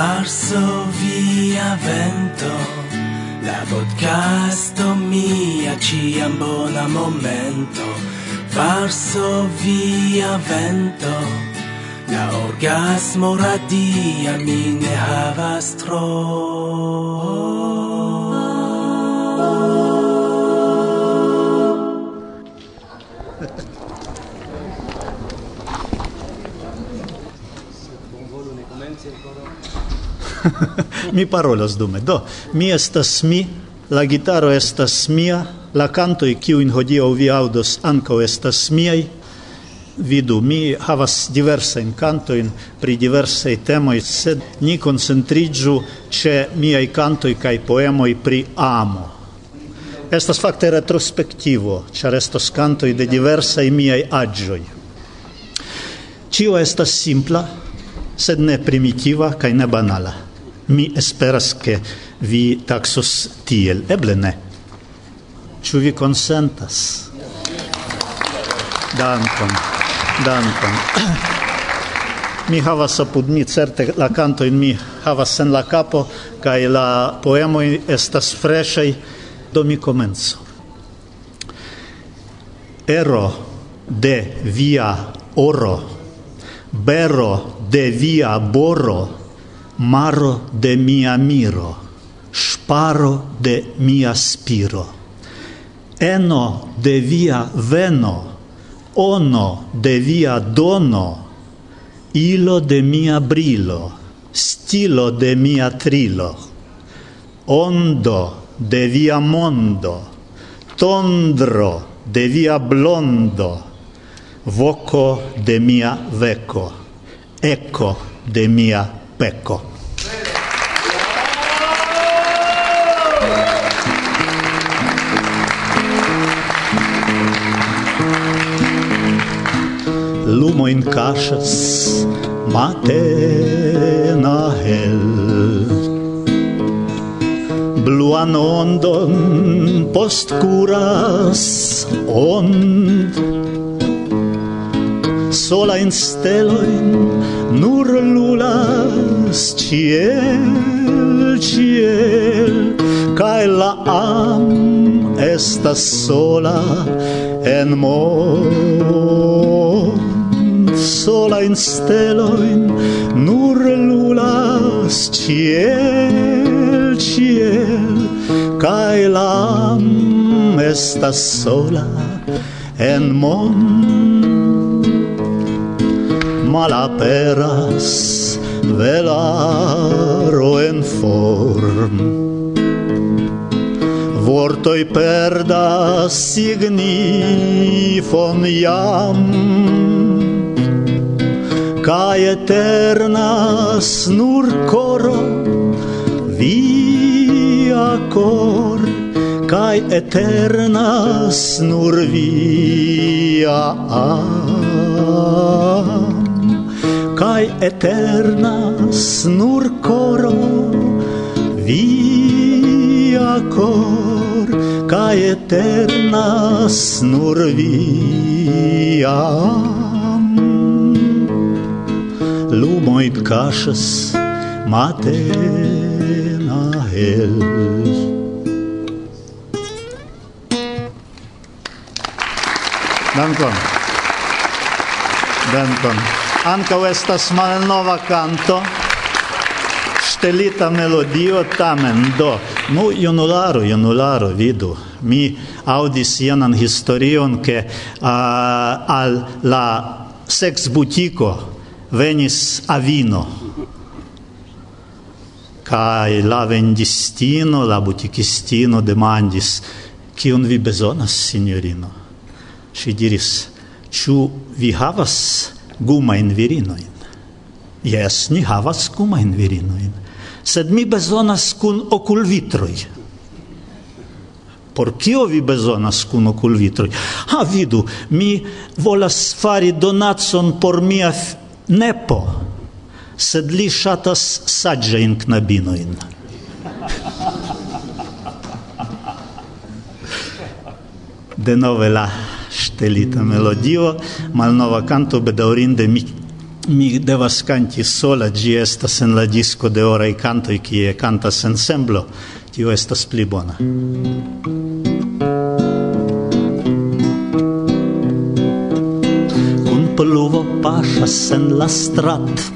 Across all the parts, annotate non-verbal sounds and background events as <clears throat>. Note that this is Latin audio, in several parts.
Varso via vento, la podcasto mia ciam bona momento. Varso via vento, la orgasmo radia mi ne havas tro. <laughs> mi parolas dume. Do, mi estas mi, la gitaro estas mia, la canto i kiu in hodio vi audos anko estas miaj. Vidu, mi havas diversa in canto in pri diversa temoj, sed ni koncentriĝu ĉe miaj kai kaj poemoj pri amo. Estas fakte retrospektivo, ĉar estos kantoj de diversaj miaj agioi. Cio estas simpla, sed ne primitiva kaj ne banala. Mi esperas che vi taxos tiel, eble ne. Ĉu vi konsentas? Dankon. Dankon. <clears throat> mi havas apud mi certe la canto in mi havas en la capo kaj la poemo estas freŝaj do mi komenco. Ero de via oro, bero de via boro, maro de mia miro, sparo de mia spiro, eno de via veno, ono de via dono, ilo de mia brilo, stilo de mia trilo, ondo de via mondo, tondro de via blondo, voco de mia veco, eco de mia pecco. lumo in casas matena hel. Bluan ondon post curas ond sola in steloin nur lulas ciel ciel. Kai la am estas sola en mor sola in steloin nur lulas ciel ciel kai lam esta sola en mon. Malaperas velaro en form. Vortoi perdas signifon jam Cae eternas nur coro via cor. Cae eternas nur via am Cae eternas nur coro via cor. Cae eternas nur via. am lumoit kaŝas matena hel. Dankon. Dankon. Ankaŭ estas malnova canto stelita melodio tamen do nu junularo junularo vidu mi audis ianan historion ke uh, al la sex butiko venis avino kai la vendistino la butikistino demandis un vi bezonas signorino si diris chu vi havas gumajn virinoin yes ni havas gumajn virinojn sed mi bezonas kun okulvitroj por kio vi bezonas kun okulvitroj ha vidu mi volas fari donacon por mia nepo, sed li ŝatas saĝajn <laughs> De nove la ŝtelita melodio, malnova kanto bedaurinde mi mi devas kanti sola, gi estas en la disco de oraj kantoj kie kantas ensemblo, tio estas pli bona. pašas en la strat.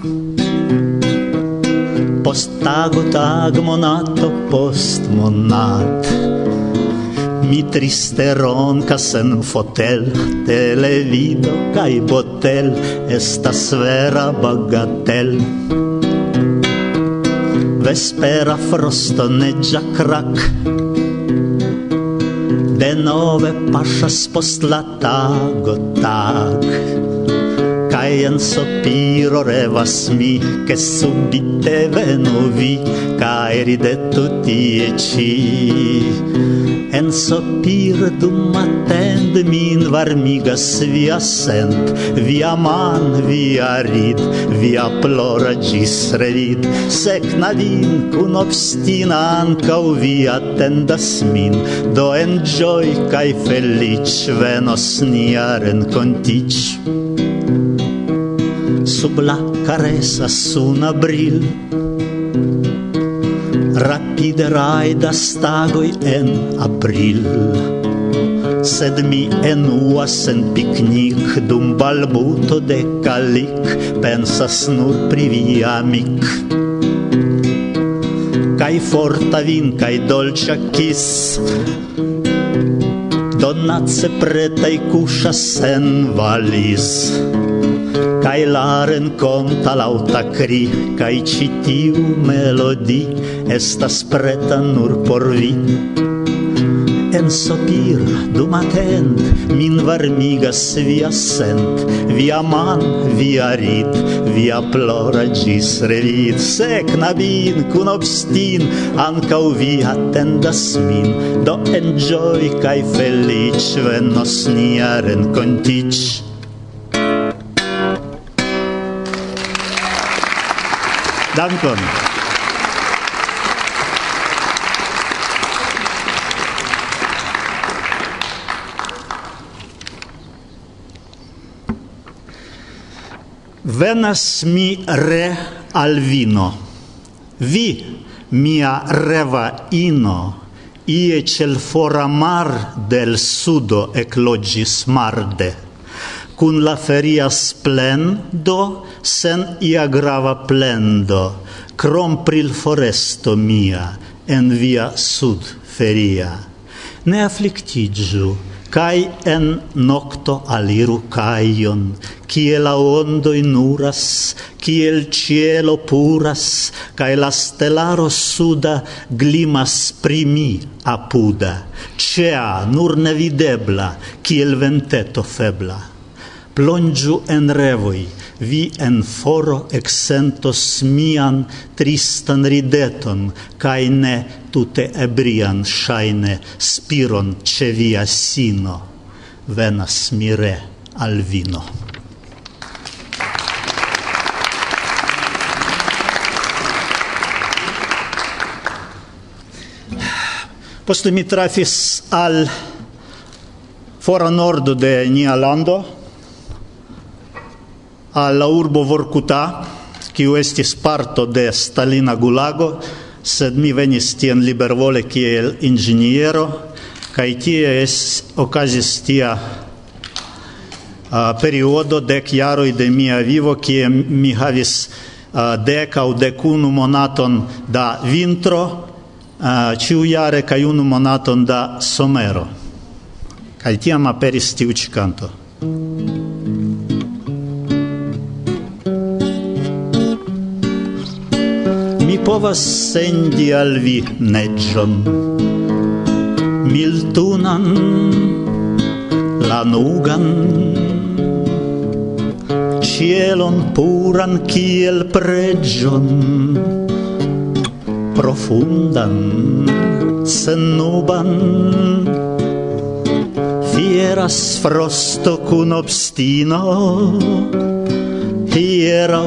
Post tago tag monato post monat Mi triste roncas en fotel Televido kai botel Estas vera bagatel. Vespera frosto neggia crack De denove pasas post la tago tag cae en sopiro revas mi, che subite venu vi, cae ridetu tie ci. En sopir dum attend min varmigas via sent, via man, via rid, via plora gis revid, secna vin cun obstina ancau vi attendas min, do en gioi cae felic venos nia rencontic sub la caressa sun abril. Rapide raida stagoi en april. Sed mi enuas en piknik dum balbuto de kalik pensas nur pri via amic. Kai forta vin kaj dolĉa kis donace pretaj kuŝas valis valis. Kai la renconta lauta cri, kai citiu melodi, estas preta nur por vi. En sopir, dum atent, min varmigas via sent, via man, via rit, via plora gis revit. Se knabin, kun obstin, ancau vi attendas min, do enjoy kai felic, venos nia rencontic. Dankon. Venas mi re al vino. Vi, mia reva ino, ie cel fora mar del sudo eclogis marde. Cun la feria splendo, sen ia grava plendo, crom pril foresto mia, en via sud feria. Ne afflictigiu, cae en nocto aliru caion, cie la ondo inuras, cie il cielo puras, cae la stelaro suda glimas primi apuda, cea nur nevidebla, cie il venteto febla. Plongiu en revoi, vi en foro exentos mian tristan rideton, cae ne tute ebrian shaine spiron ce via sino, venas mire al vino. Poste mi trafis al fora nordo de nia lando, alla urbo Vorkuta, kiu estis parto de Stalina Gulago, sed mi venis tien libervole kiel inĝeniero, kaj tie es, okazis tia a, periodo dek jaroj de mia vivo, kie mi havis a, dek aŭ dek unu monaton da vintro, ĉiujare kaj unu monaton da somero. Kaj tiam aperis tiu ĉi kanto. povas sendi al vi neĝon. Miltunan lanugan cielon puran kiel preĝon profundan sennuban fieras frosto kun obstino hieraŭ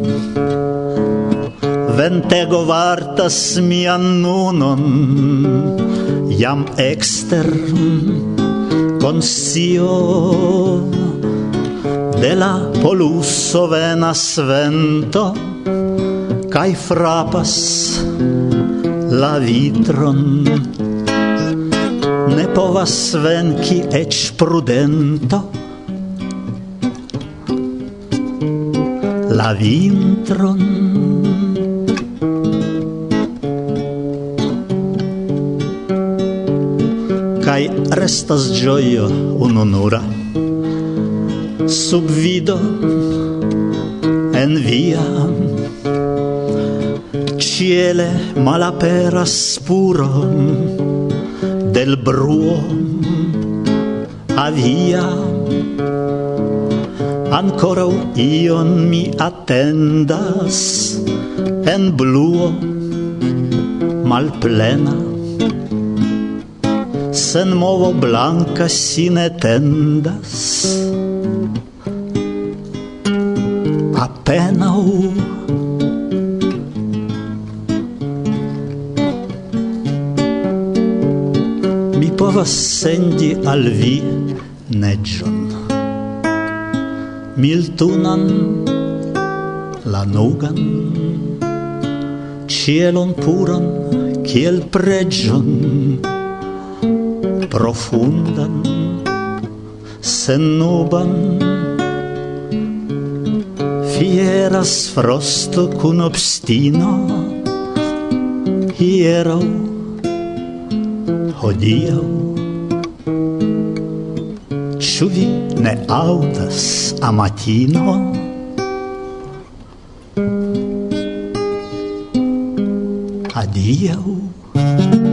ventego vartas mian nunon, jam exter consio de la poluso venas vento, kai frapas la vitron, ne povas venki ec prudento, la vintron Kai restas gioio unonura Subvido en via Ciele malaperas spuro Del bruo avia. Ancora ion mi attendas En bluo malplena sen movo blanca sine tendas. Apenau mi povas sendi al vi neĝon miltunan lanugan cielon puran kiel preĝon profundan, sennuban, fieras frosto cun obstino, hiero hodiau. Ĉu vi ne aŭdas amatino? Adiaŭ.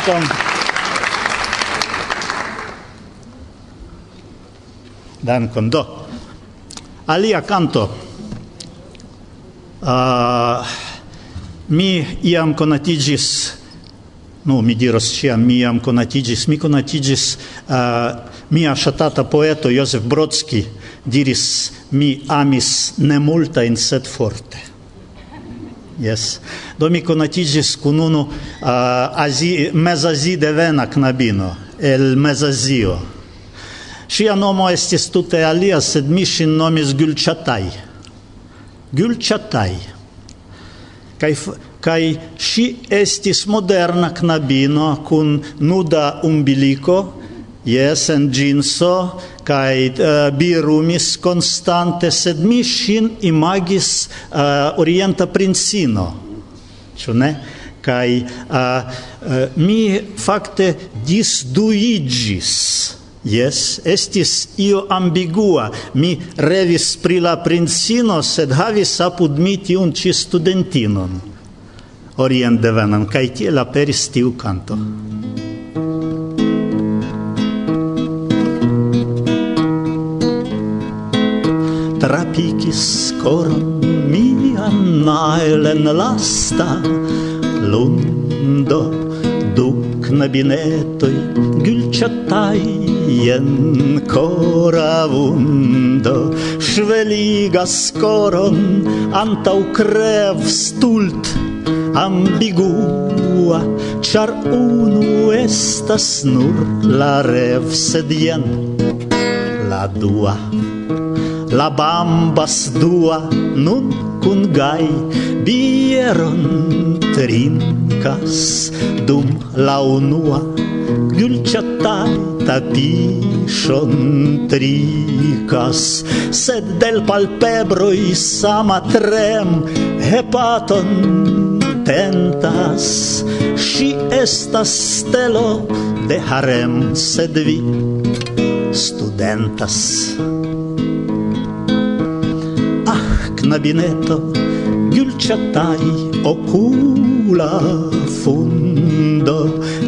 dankon. Dankon do. Alia canto. Uh, mi iam conatigis, nu mi diros cia, mi iam conatigis, mi conatigis uh, mia shatata poeto Josef Brodski diris mi amis ne multajn sed forte Yes. Do mi conatigis kun unu uh, azi, mezazi devena knabino, el mezazio. Ŝia nomo estis tute alia, sed mi ŝin nomis Gülçatay. Gülçatay. Kai kai ŝi estis moderna knabino kun nuda umbilico, Yes, en ginso, kai uh, eh, birumis constante, sed mi shin imagis uh, orienta princino. Ĉu ne? Kai uh, eh, uh, mi fakte disduigis. Yes, estis io ambigua. Mi revis pri la princino, sed havis apud mi tiun ci studentinon orientdevenan, kai tiel aperis tiu canto. Mm. pikis koron mian naelen lasta lundo du knabinetoj gylĉataj jen kora vundo ŝveligas koron antaŭ krev stult ambigua char unu estas nur la rev sed jen la dua la bambas dua nun cun gai bieron trinkas dum la unua. Gulciata tatishon tricas Sed del palpebroi sama trem Hepaton tentas. Si estas stelo de harem Sed vi studentas. në bineto Gylçataj ocula fundo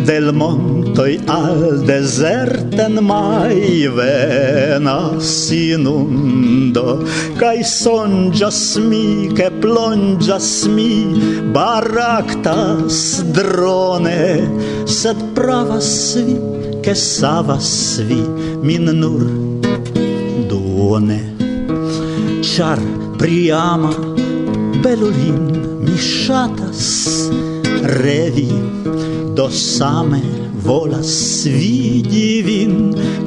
del montoi al deserten mai venas inundo. Cai sonĝas mi che plonĝas mi Baractas drone sed pravas vi che savas vi min nur duone. Char priama belulin mi shatas. Revi Do same volas vidi vin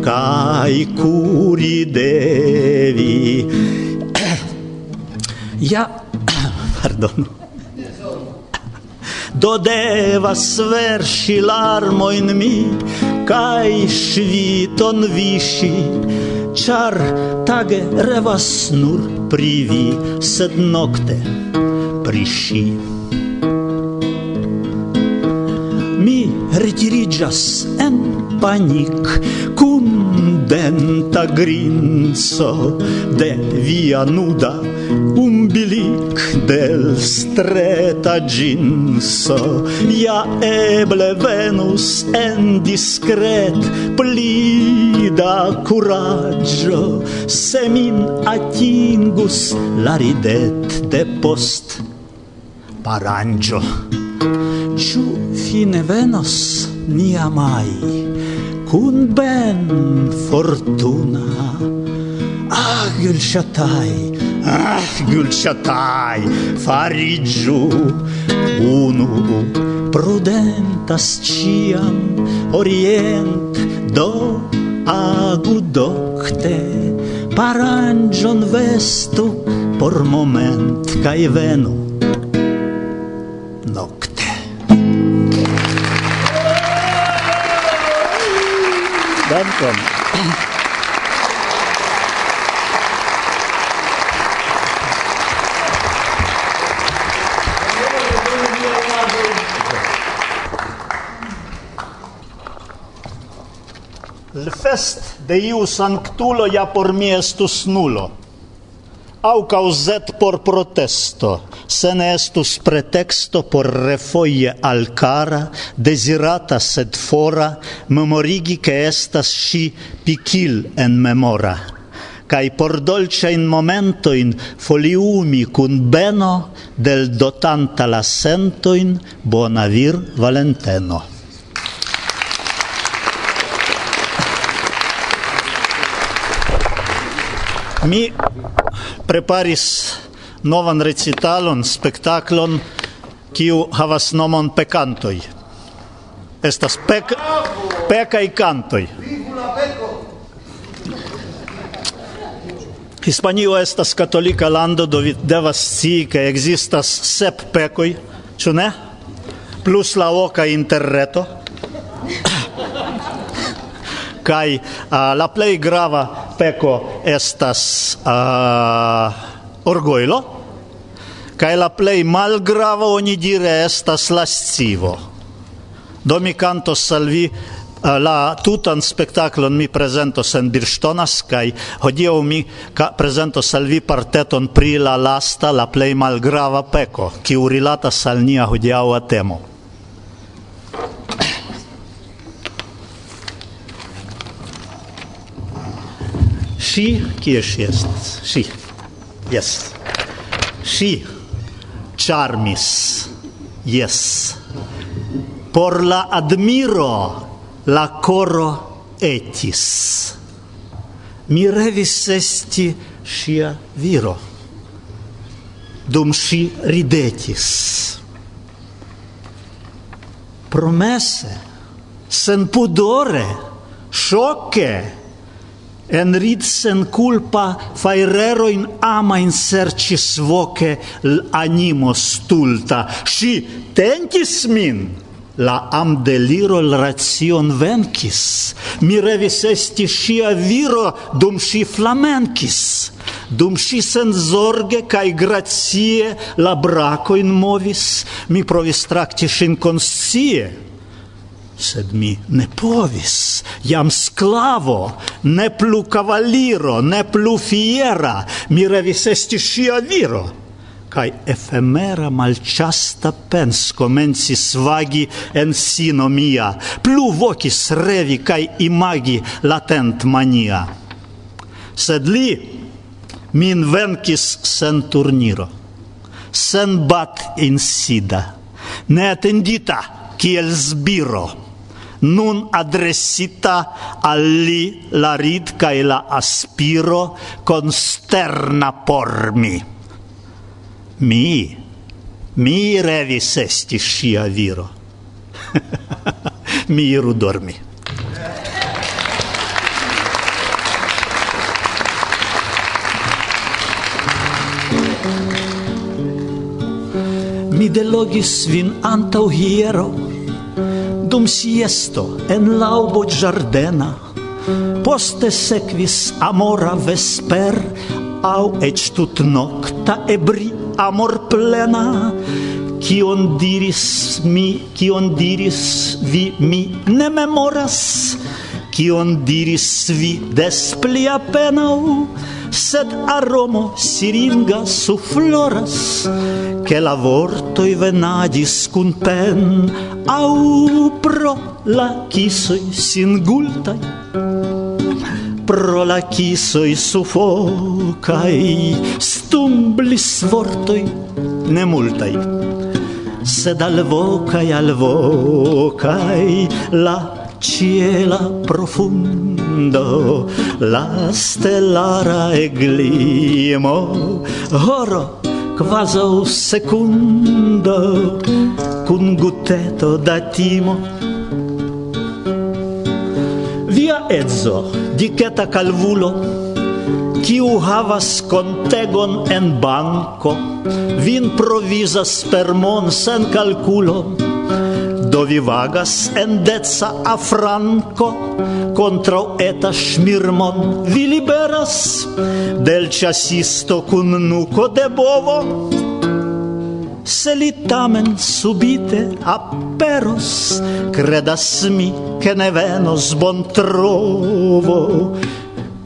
kai kuri devi. <clears throat> Ja, <clears throat> pardon. <clears throat> Do devas verŝi larmojn mi kai ŝviton viši char tage revas nur privi sed nokte pri. Mi retiriĝas en panik kun denta grinco de via nuda umbilic del streta ginso ja eble venus en discret pli da curaggio se min atingus la ridet de post. Parangio. Ciu fine venos nia mai cun ben fortuna. Ah gulshatai ah gulshatai farigiu unu prudentas ciam orient do agu docte parangion vestu por moment kaj venu Dankon fest de iu sanctulo ja por mi estus nulo, au causet por protesto, se ne estus pretexto por refoie al cara, desirata sed fora, memorigi che estas sci picil en memora, Cai por dolce in momento in foliumi cun beno del dotanta la sento in bonavir valenteno. Mi preparis novan recitalon, spektaklon, kiu havas nomon Pekantoj. Estas pek, pekaj kantoj. Hispanio estas katolika lando, do vi devas scii, ke ekzistas sep pekoj, ĉu ne? Plus la oka interreto. <coughs> kaj uh, la plej grava peko estas uh, orgoilo, kaj la plei malgrava oni dire estas lascivo. Do mi cantos salvi vi ah, la tutan spektaklon mi prezentos en Birstonas, kaj hodiaŭ mi prezentos salvi parteton pri la lasta, la plei malgrava peco, kiu rilatas al nia a temo. Si, kie si est? Si. Yes. Si. Charmis. Yes. Por la admiro la coro etis. Mi revis esti sia viro. Dum si ridetis. Promesse, sen pudore, sciocche, Enriz sen culpa fairero in ama in sercis voce l'animo stulta. Si tentis min. La am deliro l ration vencis mi revis esti sia viro dum si flamencis dum si sen zorge kai grazie la braco in movis mi provis traktis in conscie sed mi ne povis, jam sklavo, ne plu cavaliro ne plu fiera, mi revis esti ŝia viro. Kaj efemera malchasta pens komencis vagi en sino mia, plu vokis revi kaj imagi latent mania. Sed li min venkis sen turniro, sen bat insida, neatendita kiel zbiro nun adressita al li la rid cae la aspiro consterna por mi. Mi, mi revis esti scia viro. <laughs> mi iru dormi. Mi delogis vin antau hiero, dum siesto en laubo giardena, poste sequis amora vesper, au ec tut nocta ebri amor plena, Kion diris mi, kion diris vi, mi ne memoras, kion diris vi des pli apenau, sed aromo siringa suffloras, che la vortoi venadis cun pen, au pro la kisoi singultai, pro la kisoi suffocai, stumblis vortoi nemultai, sed alvocai alvocai la ciela profundo la stellara eglimo. Oro quaso secundo cun gutteto da timo. Via ezzo diceta calvulo kiu havas contegon en banco vin provisas per mon sen calculo. Do vi vagas en deca afranco Contra eta smirmon vi liberas Del chasisto cun nuco de bovo? Se li tamen subite aperos Credas mi che ne venos bon trovo.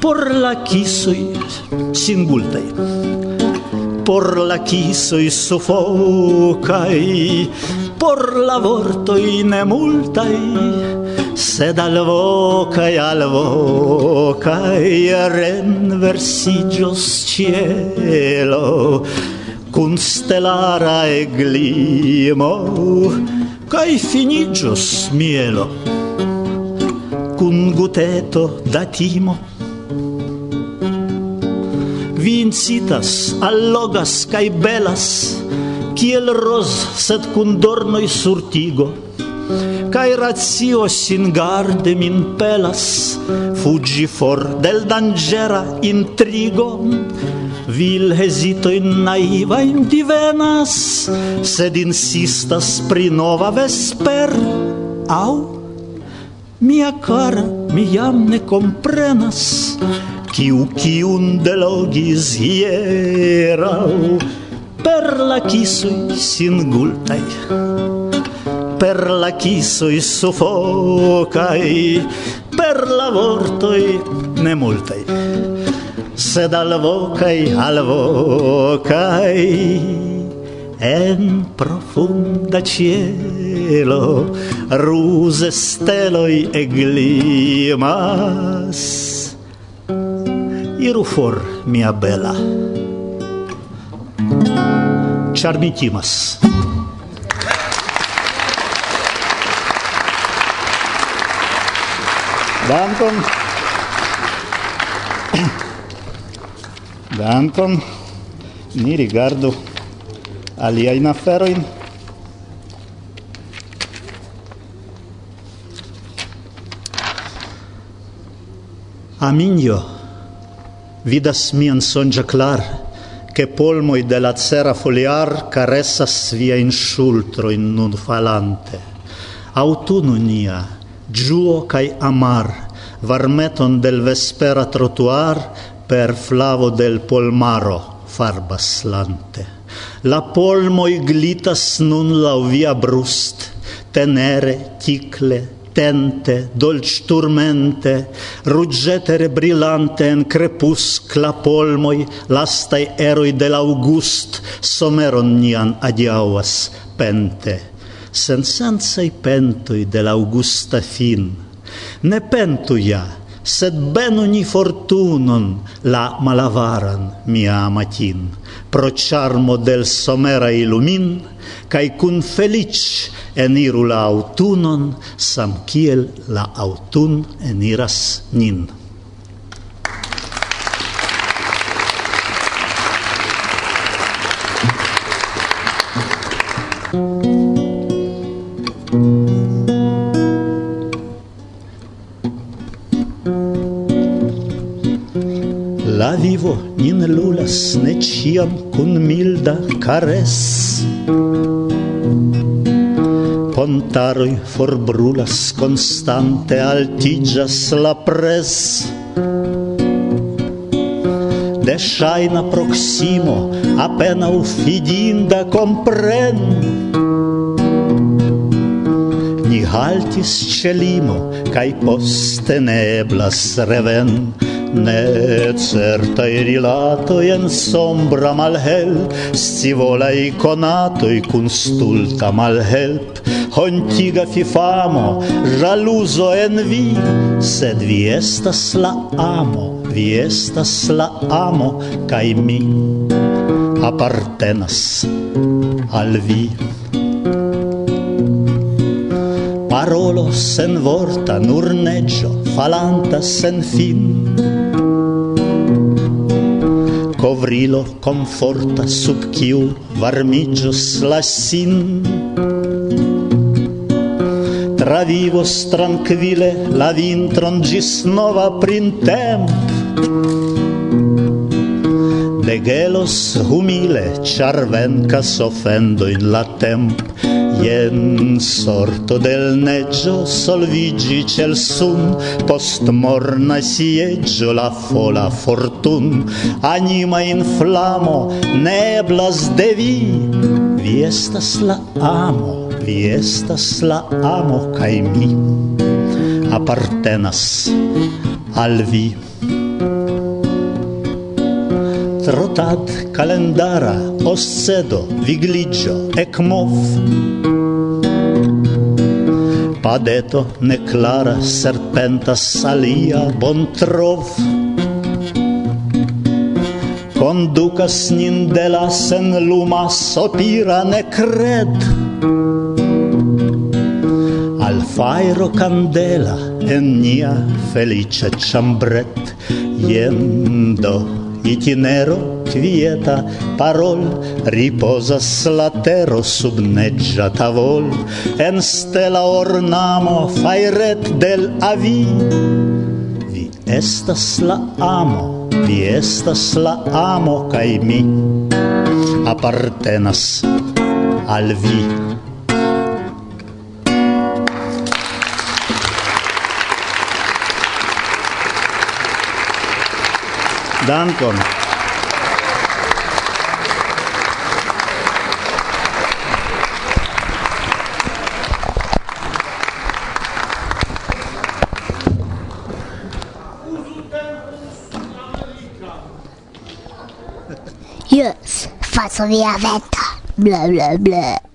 Por la kisoi singultei Por la kisoi sofocai por la vortoi ne multai, sed al vocai al vocai renversigios cielo, cun stellara e glimo, cae finigios mielo, cun guteto da timo, vi incitas, allogas cae belas, kiel ros sed kun dornoj surtigo Kaj racio sin garde min pelas fuggi for del dangera intrigo. Vil hesito in naiva divenas Sed insistas pri nova vesper. Au Mia cara, mi jam ne comprenas Kiu kiun delogis hierau, per la kisoj singultaj per la kisoj sufokaj per la vortoj nemultaj sed alvokaj alvokaj en profunda cielo ruse steloi eglimas iru for mia bela ĉar mi timas. Dankon. <coughs> Dankon. Ni rigardu aliajn aferojn. Aminio vidas mian sonĝa klare che polmoi della cera foliar caressas via in sultro in nun falante. Autunno nia, giuo cae amar, varmeton del vespera trotuar per flavo del polmaro farbas lante. La polmoi glitas nun la via brust, tenere, ticle, tente, dolci turmente, ruggetere brillante en crepuscla polmoi, lastai eroi dell'August, someron nian adiauas pente. Sensensai pentoi de l'augusta fin, ne pentu ja, sed benu ni fortunon la malavaran mia amatin, pro charmo del somera illumin, cae cun felic eniru la autunon, sam kiel la autun eniras nin. La vivo nin lulas ne ciam kun milda kares. Contaroi forbrulas constante altigas la pres. De shaina proximo appena ufidinda compren Ni haltis celimo, cae poste neblas reven. Ne certa rilato en sombra malhel Scivola i conato i cun stulta malhelp, hontiga fi famo, jaluso en vi, sed vi estas la amo, vi estas la amo, kai mi appartenas al vi. Parolo sen vorta, nur neggio, falanta sen fin, covrilo conforta sub kiu varmigios la sin. Travivos tranquille la vintron gis nova printemp. Degelos humile, char vencas offendo in la temp, Jen sorto del neggio solvigi cel sun, post morna sieggio la fola fortun, anima in flamo, neblas de vi, vi estas la amo, vi estas la amo, cae mi appartenas al vi rotat calendara ossedo vigligio ekmov padeto neclara serpenta salia bontrov conducas nin de la sen luma sopira necred al fairo candela en nia felice chambret yendo itinero quieta parol riposas la tero sub neggia tavol. En stella ornamo fairet del avi. Vi estas la amo vi estas la amo kai mi appartenas al vi. Dankon. Yes, faccio via vetta. Bla bla bla.